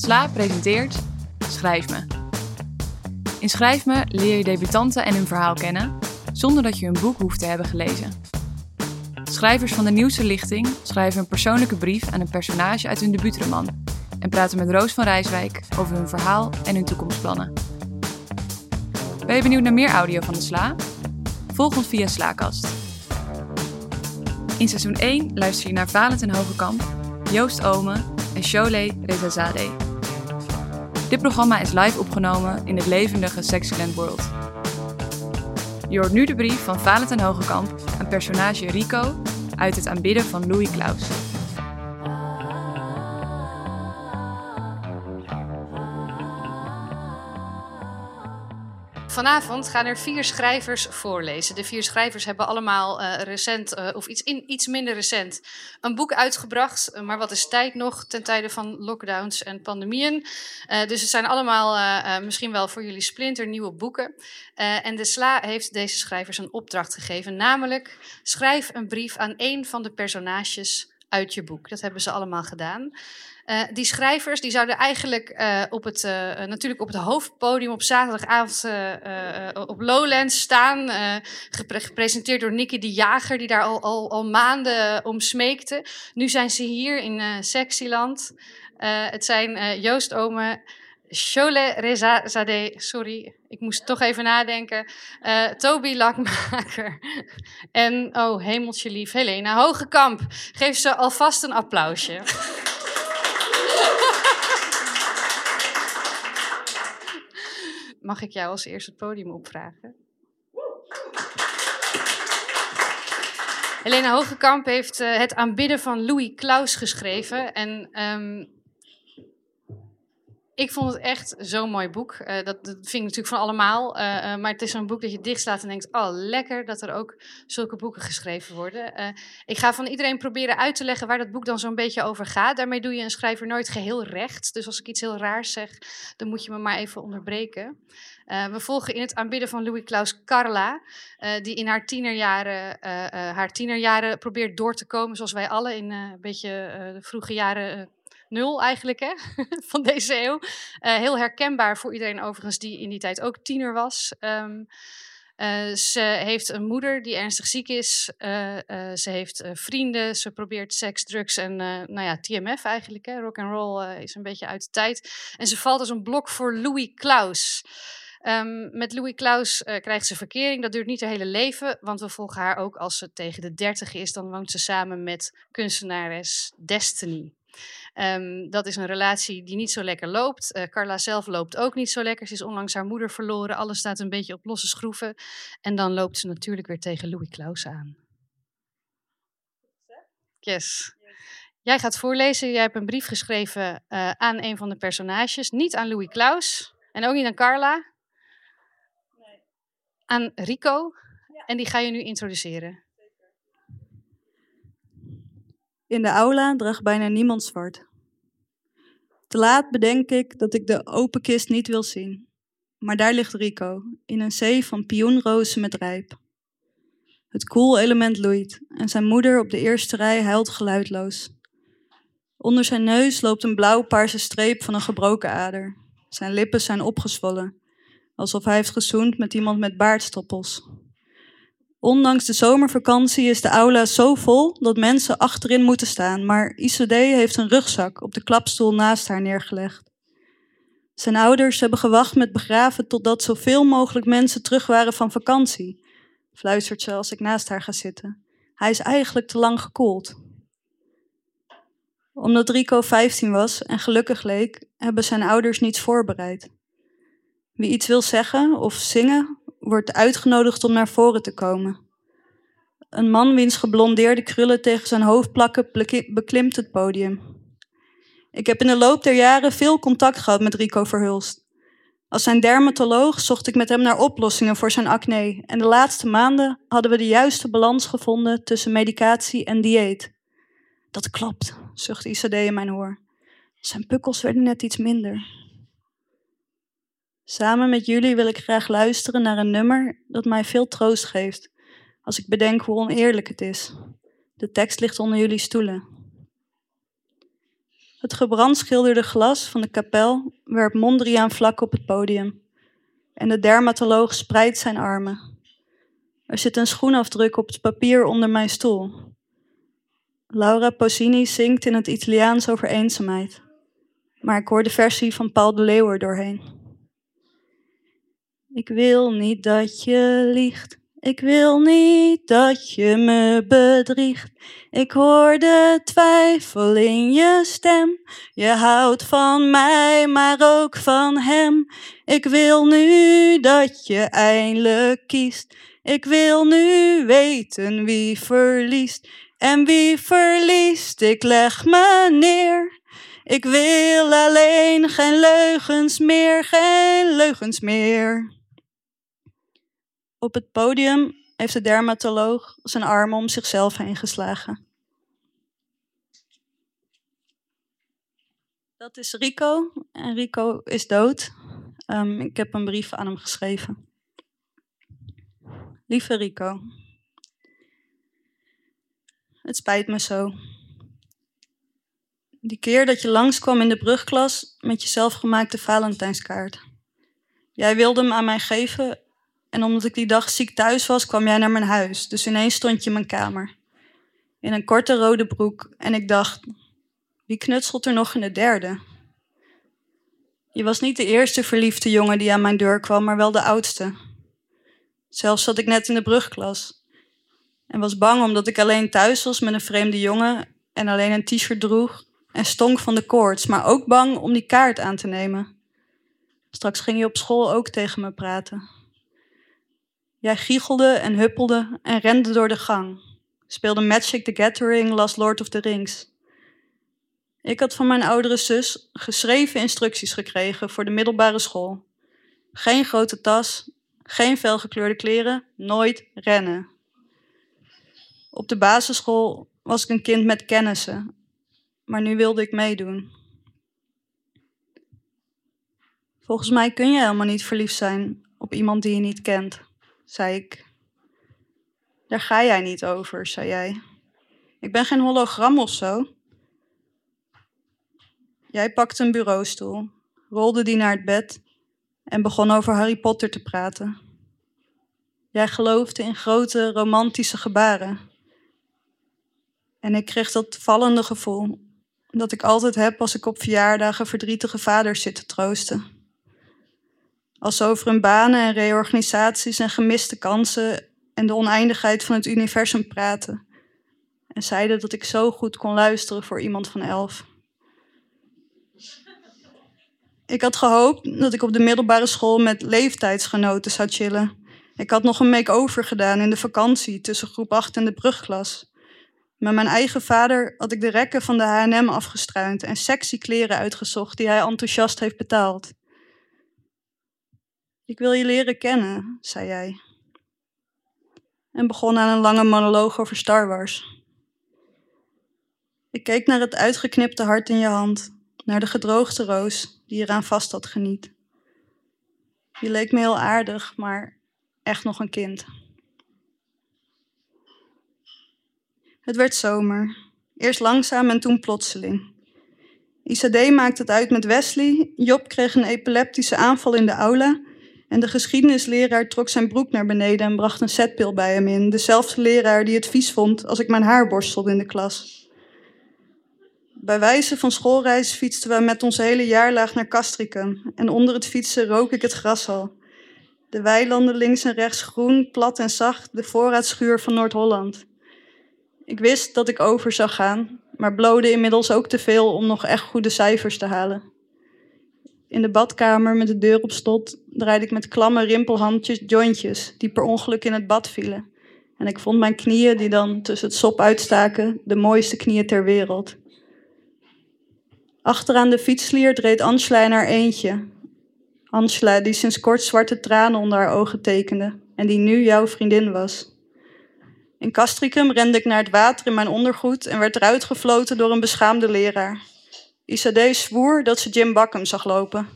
Sla presenteert Schrijf me. In Schrijf me leer je debutanten en hun verhaal kennen, zonder dat je hun boek hoeft te hebben gelezen. Schrijvers van de nieuwste lichting schrijven een persoonlijke brief aan een personage uit hun debuutroman en praten met Roos van Rijswijk over hun verhaal en hun toekomstplannen. Ben je benieuwd naar meer audio van de Sla? Volg ons via Slaakast. In seizoen 1 luister je naar Valentijn Hogekamp, Joost Omen en Sholeh Rezazadeh. Dit programma is live opgenomen in het levendige Sexyland World. Je hoort nu de brief van Valentijn Hogekamp aan personage Rico uit het aanbidden van Louis Klaus. Vanavond gaan er vier schrijvers voorlezen. De vier schrijvers hebben allemaal uh, recent, uh, of iets, in, iets minder recent, een boek uitgebracht. Uh, maar wat is tijd nog ten tijde van lockdowns en pandemieën? dus het zijn allemaal misschien wel voor jullie splinternieuwe boeken. en de SLA heeft deze schrijvers een opdracht gegeven, namelijk schrijf een brief aan één van de personages uit je boek. Dat hebben ze allemaal gedaan. Uh, die schrijvers die zouden eigenlijk uh, op het, uh, natuurlijk op het hoofdpodium op zaterdagavond op Lowlands staan. Gepre gepresenteerd door Nicky de Jager, die daar al, al, maanden om smeekte. Nu zijn ze hier in Sexyland. het zijn Joost Ome, Cholet Rezazadeh, sorry, ik moest toch even nadenken. Toby Lakmaker en, oh hemeltje lief, Helena Hogekamp. Geef ze alvast een applausje. Mag ik jou als eerste het podium opvragen? Helena Hogekamp heeft uh, het aanbidden van Louis Klaus geschreven. En um, ik vond het echt zo'n mooi boek. Uh, dat, vind ik natuurlijk van allemaal. Uh, uh, maar het is zo'n boek dat je dichtslaat en denkt: oh, lekker dat er ook zulke boeken geschreven worden. ik ga van iedereen proberen uit te leggen waar dat boek dan zo'n beetje over gaat. Daarmee doe je een schrijver nooit geheel recht. Dus als ik iets heel raars zeg, dan moet je me maar even onderbreken. we volgen in het aanbidden van Louis Klaus Carla, die in haar tienerjaren, haar tienerjaren probeert door te komen, zoals wij alle in een beetje de vroege jaren nul eigenlijk hè, van deze eeuw. Uh, heel herkenbaar voor iedereen overigens die in die tijd ook tiener was. Um, uh, ze heeft een moeder die ernstig ziek is. Uh, ze heeft vrienden. Ze probeert seks, drugs en nou ja, TMF eigenlijk. Hè. Rock and roll is een beetje uit de tijd. En ze valt als een blok voor Louis Klaus. Um, met Louis Klaus krijgt ze verkering. Dat duurt niet haar hele leven, want we volgen haar ook als ze tegen de dertig is. Dan woont ze samen met kunstenares Destiny. Um, dat is een relatie die niet zo lekker loopt. Uh, Carla zelf loopt ook niet zo lekker. Ze is onlangs haar moeder verloren. Alles staat een beetje op losse schroeven. En dan loopt ze natuurlijk weer tegen Louis Klaus aan. Yes. Jij gaat voorlezen. Jij hebt een brief geschreven uh, aan een van de personages. Niet aan Louis Klaus. En ook niet aan Carla. Nee. Aan Rico. Ja. En die ga je nu introduceren. In de aula draagt bijna niemand zwart. Te laat bedenk ik dat ik de open kist niet wil zien. Maar daar ligt Rico, in een zee van pioenrozen met rijp. Het koelelement loeit en zijn moeder op de eerste rij huilt geluidloos. Onder zijn neus loopt een blauw-paarse streep van een gebroken ader. Zijn lippen zijn opgezwollen, alsof hij heeft gezoend met iemand met baardstoppels. Ondanks de zomervakantie is de aula zo vol dat mensen achterin moeten staan, maar ICD heeft een rugzak op de klapstoel naast haar neergelegd. Zijn ouders hebben gewacht met begraven totdat zoveel mogelijk mensen terug waren van vakantie, fluistert ze als ik naast haar ga zitten. Hij is eigenlijk te lang gekoeld. Omdat Rico 15 was en gelukkig leek, hebben zijn ouders niets voorbereid. Wie iets wil zeggen of zingen, wordt uitgenodigd om naar voren te komen. Een man wiens geblondeerde krullen tegen zijn hoofd plakken, beklimt het podium. Ik heb in de loop der jaren veel contact gehad met Rico Verhulst. Als zijn dermatoloog zocht ik met hem naar oplossingen voor zijn acne. En de laatste maanden hadden we de juiste balans gevonden tussen medicatie en dieet. Dat klopt, zucht ICD in mijn oor. Zijn pukkels werden net iets minder. Samen met jullie wil ik graag luisteren naar een nummer dat mij veel troost geeft als ik bedenk hoe oneerlijk het is. De tekst ligt onder jullie stoelen. Het gebrandschilderde glas van de kapel werpt Mondriaan vlak op het podium. En de dermatoloog spreidt zijn armen. Er zit een schoenafdruk op het papier onder mijn stoel. Laura Pausini zingt in het Italiaans over eenzaamheid. Maar ik hoor de versie van Paul de Leeuw er doorheen. Ik wil niet dat je liegt. Ik wil niet dat je me bedriegt. Ik hoor de twijfel in je stem. Je houdt van mij, maar ook van hem. Ik wil nu dat je eindelijk kiest. Ik wil nu weten wie verliest. En wie verliest, ik leg me neer. Ik wil alleen geen leugens meer, geen leugens meer. Op het podium heeft de dermatoloog zijn armen om zichzelf heen geslagen. Dat is Rico en Rico is dood. Um, ik heb een brief aan hem geschreven. Lieve Rico, het spijt me zo. Die keer dat je langskwam in de brugklas met je zelfgemaakte Valentijnskaart. Jij wilde hem aan mij geven en omdat ik die dag ziek thuis was, kwam jij naar mijn huis. Dus ineens stond je in mijn kamer. In een korte rode broek. En ik dacht, wie knutselt er nog in de derde? Je was niet de eerste verliefde jongen die aan mijn deur kwam, maar wel de oudste. Zelfs zat ik net in de brugklas. En was bang omdat ik alleen thuis was met een vreemde jongen en alleen een t-shirt droeg en stonk van de koorts, maar ook bang om die kaart aan te nemen. Straks ging je op school ook tegen me praten. Jij giechelde en huppelde en rende door de gang. Speelde Magic the Gathering, las Lord of the Rings. Ik had van mijn oudere zus geschreven instructies gekregen voor de middelbare school. Geen grote tas, geen felgekleurde kleren, nooit rennen. Op de basisschool was ik een kind met kennissen, maar nu wilde ik meedoen. Volgens mij kun je helemaal niet verliefd zijn op iemand die je niet kent zei ik. Daar ga jij niet over, zei jij. Ik ben geen hologram of zo. Jij pakte een bureaustoel, rolde die naar het bed en begon over Harry Potter te praten. Jij geloofde in grote romantische gebaren. En ik kreeg dat vallende gevoel dat ik altijd heb als ik op verjaardagen verdrietige vaders zit te troosten. Als over hun banen en reorganisaties en gemiste kansen en de oneindigheid van het universum praten. En zeiden dat ik zo goed kon luisteren voor iemand van elf. Ik had gehoopt dat ik op de middelbare school met leeftijdsgenoten zou chillen. Ik had nog een make-over gedaan in de vakantie tussen groep 8 en de brugklas. Met mijn eigen vader had ik de rekken van de H&M afgestruind en sexy kleren uitgezocht die hij enthousiast heeft betaald. Ik wil je leren kennen, zei jij. En begon aan een lange monoloog over Star Wars. Ik keek naar het uitgeknipte hart in je hand, naar de gedroogde roos die eraan vast had geniet. Je leek me heel aardig, maar echt nog een kind. Het werd zomer, eerst langzaam en toen plotseling. Isadee maakte het uit met Wesley, Job kreeg een epileptische aanval in de aula en de geschiedenisleraar trok zijn broek naar beneden en bracht een zetpil bij hem in. Dezelfde leraar die het vies vond als ik mijn haar borstelde in de klas. Bij wijze van schoolreis fietsten we met onze hele jaarlaag naar Castricum. En onder het fietsen rook ik het gras al. De weilanden links en rechts groen, plat en zacht, de voorraadschuur van Noord-Holland. Ik wist dat ik over zou gaan, maar blode inmiddels ook te veel om nog echt goede cijfers te halen. In de badkamer met de deur op slot draaide ik met klamme rimpelhandjes jointjes die per ongeluk in het bad vielen. En ik vond mijn knieën, die dan tussen het sop uitstaken, de mooiste knieën ter wereld. Achteraan de fietslier reed Angela in haar eentje. Angela, die sinds kort zwarte tranen onder haar ogen tekende en die nu jouw vriendin was. In Castricum rende ik naar het water in mijn ondergoed en werd eruit gefloten door een beschaamde leraar. Isadee zwoer dat ze Jim Bakken zag lopen.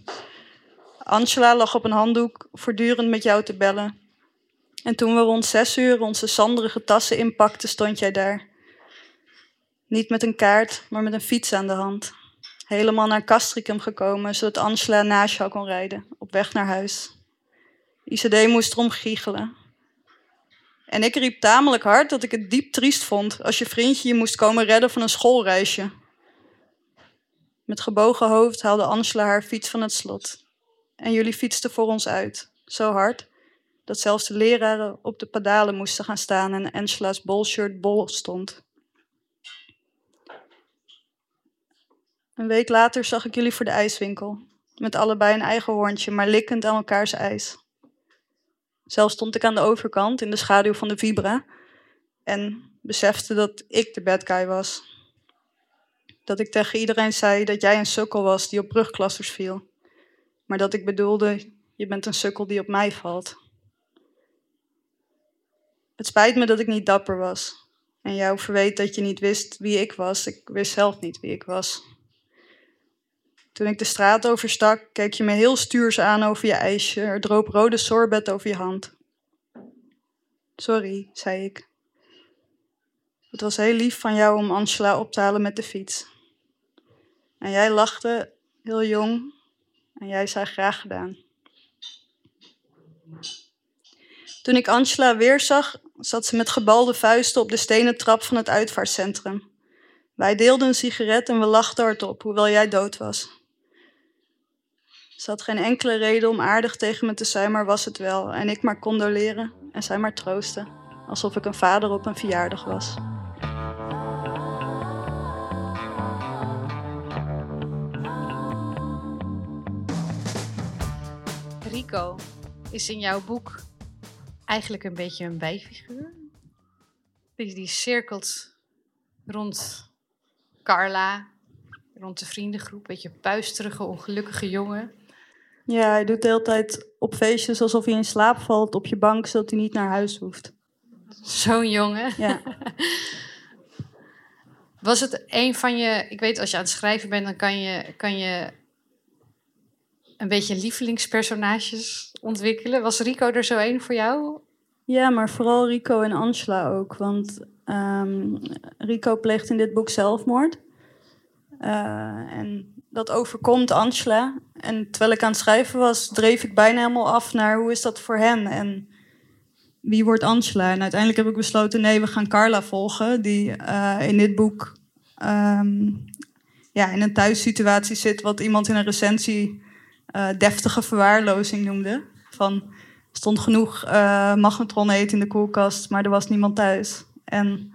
Angela lag op een handdoek, voortdurend met jou te bellen. En toen we rond zes uur onze zanderige tassen inpakten, stond jij daar. Niet met een kaart, maar met een fiets aan de hand. Helemaal naar Castricum gekomen, zodat Angela naast jou kon rijden, op weg naar huis. ICD moest erom giechelen. En ik riep tamelijk hard dat ik het diep triest vond als je vriendje je moest komen redden van een schoolreisje. Met gebogen hoofd haalde Angela haar fiets van het slot. En jullie fietsten voor ons uit, zo hard dat zelfs de leraren op de pedalen moesten gaan staan en Angela's bolshirt bol stond. Een week later zag ik jullie voor de ijswinkel, met allebei een eigen hoorntje, maar likkend aan elkaars ijs. Zelf stond ik aan de overkant in de schaduw van de Vibra en besefte dat ik de bad guy was. Dat ik tegen iedereen zei dat jij een sukkel was die op brugklassers viel. Maar dat ik bedoelde, je bent een sukkel die op mij valt. Het spijt me dat ik niet dapper was. En jou verweet dat je niet wist wie ik was. Ik wist zelf niet wie ik was. Toen ik de straat overstak, keek je me heel stuurs aan over je ijsje. Er droop rode sorbet over je hand. Sorry, zei ik. Het was heel lief van jou om Angela op te halen met de fiets. En jij lachte, heel jong, en jij zei graag gedaan. Toen ik Angela weer zag, zat ze met gebalde vuisten op de stenen trap van het uitvaartcentrum. Wij deelden een sigaret en we lachten hardop, hoewel jij dood was. Ze had geen enkele reden om aardig tegen me te zijn, maar was het wel. En ik maar condoleren en zij maar troosten, alsof ik een vader op een verjaardag was. Is in jouw boek eigenlijk een beetje een bijfiguur. Die, die cirkelt rond Carla, rond de vriendengroep. Een beetje puisterige, ongelukkige jongen. Ja, hij doet de hele tijd op feestjes alsof hij in slaap valt op je bank, zodat hij niet naar huis hoeft. Zo'n jongen. Ja. Was het een van je... Ik weet, als je aan het schrijven bent, dan kan je, kan je een beetje lievelingspersonages ontwikkelen. Was Rico er zo een voor jou? Ja, maar vooral Rico en Angela ook. Want ehm, Rico pleegt in dit boek zelfmoord. Uh, en dat overkomt Angela. En terwijl ik aan het schrijven was, dreef ik bijna helemaal af naar hoe is dat voor hen en wie wordt Angela. En uiteindelijk heb ik besloten, nee, we gaan Carla volgen, die uh, in dit boek um, ja, in een thuissituatie zit, wat iemand in een recensie uh, deftige verwaarlozing noemde. Van stond genoeg uh, magnetron eten in de koelkast, maar er was niemand thuis. En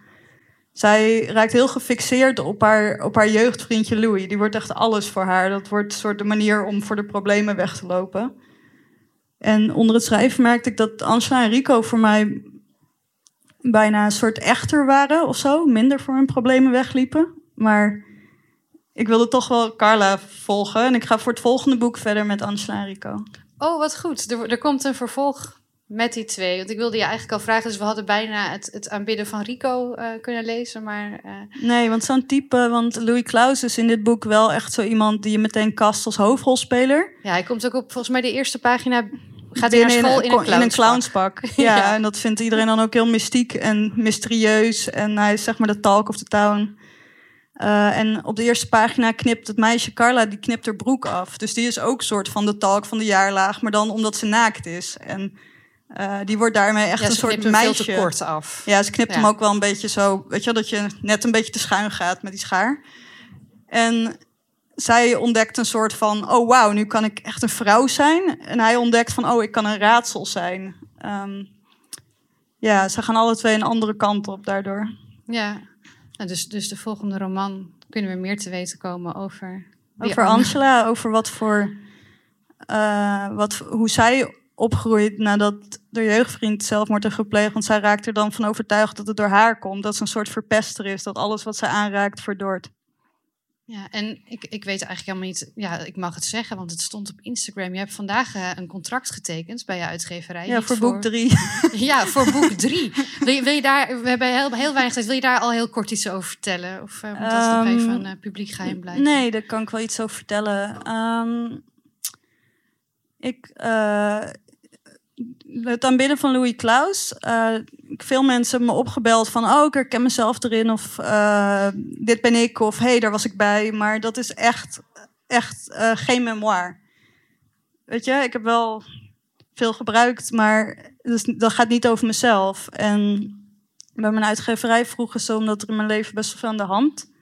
zij raakt heel gefixeerd op haar, op haar jeugdvriendje Louis. Die wordt echt alles voor haar. Dat wordt een soort de manier om voor de problemen weg te lopen. En onder het schrijven merkte ik dat Angela en Rico voor mij bijna een soort echter waren of zo. Minder voor hun problemen wegliepen. Maar ik wilde toch wel Carla volgen. En ik ga voor het volgende boek verder met Angela en Rico. Oh, wat goed. Er, er komt een vervolg met die twee. Want ik wilde je eigenlijk al vragen, dus we hadden bijna het, het aanbidden van Rico uh, kunnen lezen, maar... Uh... Nee, want zo'n type, want Louis Klaus is in dit boek wel echt zo iemand die je meteen kast als hoofdrolspeler. Ja, hij komt ook op volgens mij de eerste pagina, gaat hij naar school in, in, een clownspak. In een Ja, ja, en dat vindt iedereen dan ook heel mystiek en mysterieus. En hij is zeg maar de talk of the town. Uh, en op de eerste pagina knipt het meisje Carla, die knipt haar broek af. Dus die is ook soort van de talk van de jaarlaag, maar dan omdat ze naakt is. En uh, die wordt daarmee echt ja, een soort meisje. Veel te kort af. Ja, ze knipt Ja. hem ook wel een beetje zo. Weet je dat je net een beetje te schuin gaat met die schaar. En zij ontdekt een soort van: oh wauw, nu kan ik echt een vrouw zijn. En hij ontdekt van: oh, ik kan een raadsel zijn. Ehm, ja, ze gaan alle twee een andere kant op daardoor. Ja, nou, dus, dus de volgende roman kunnen we meer te weten komen over... Over. Angela, over wat voor. eh, wat, hoe zij opgroeit nadat de jeugdvriend zelfmoord heeft gepleegd. Want zij raakt er dan van overtuigd dat het door haar komt. Dat ze een soort verpester is. Dat alles wat zij aanraakt verdort. Ja, en ik, ik weet eigenlijk helemaal niet... Ja, ik mag het zeggen, want het stond op Instagram. Je hebt vandaag eh, een contract getekend bij je uitgeverij. Ja, voor boek drie. Ja, voor boek drie. Wil je, wil je daar... We hebben heel, heel weinig tijd. Wil je daar al heel kort iets over vertellen? Of eh, moet dat nog Ehm, even een eh, publiek geheim blijven? Nee, daar kan ik wel iets over vertellen. Ehm, ik, het aanbidden van Louis Klaus. eh, veel mensen hebben me opgebeld van... oh, ik herken mezelf erin of eh, dit ben ik of hey, daar was ik bij. Maar dat is echt echt eh, geen memoir. Weet je, ik heb wel veel gebruikt, maar dus, dat gaat niet over mezelf. En bij mijn uitgeverij vroegen ze, omdat er in mijn leven best wel veel aan de hand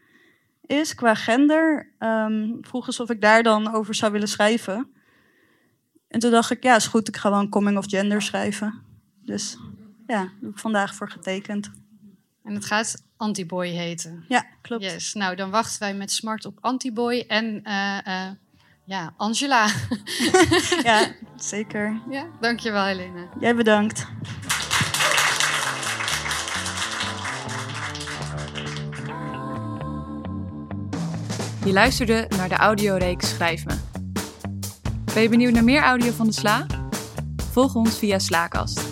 is qua gender, um, vroegen ze of ik daar dan over zou willen schrijven. En toen dacht ik, ja, is goed, ik ga wel een coming of gender schrijven. Dus ja, daar heb ik vandaag voor getekend. En het gaat Antiboy heten. Ja, klopt. Yes. Nou, dan wachten wij met smart op Antiboy en uh, uh, ja, Angela. ja, zeker. Ja, dankjewel Helene. Jij bedankt. Je luisterde naar de audioreeks Schrijf Me. Ben je benieuwd naar meer audio van de Sla? Volg ons via Slaakast.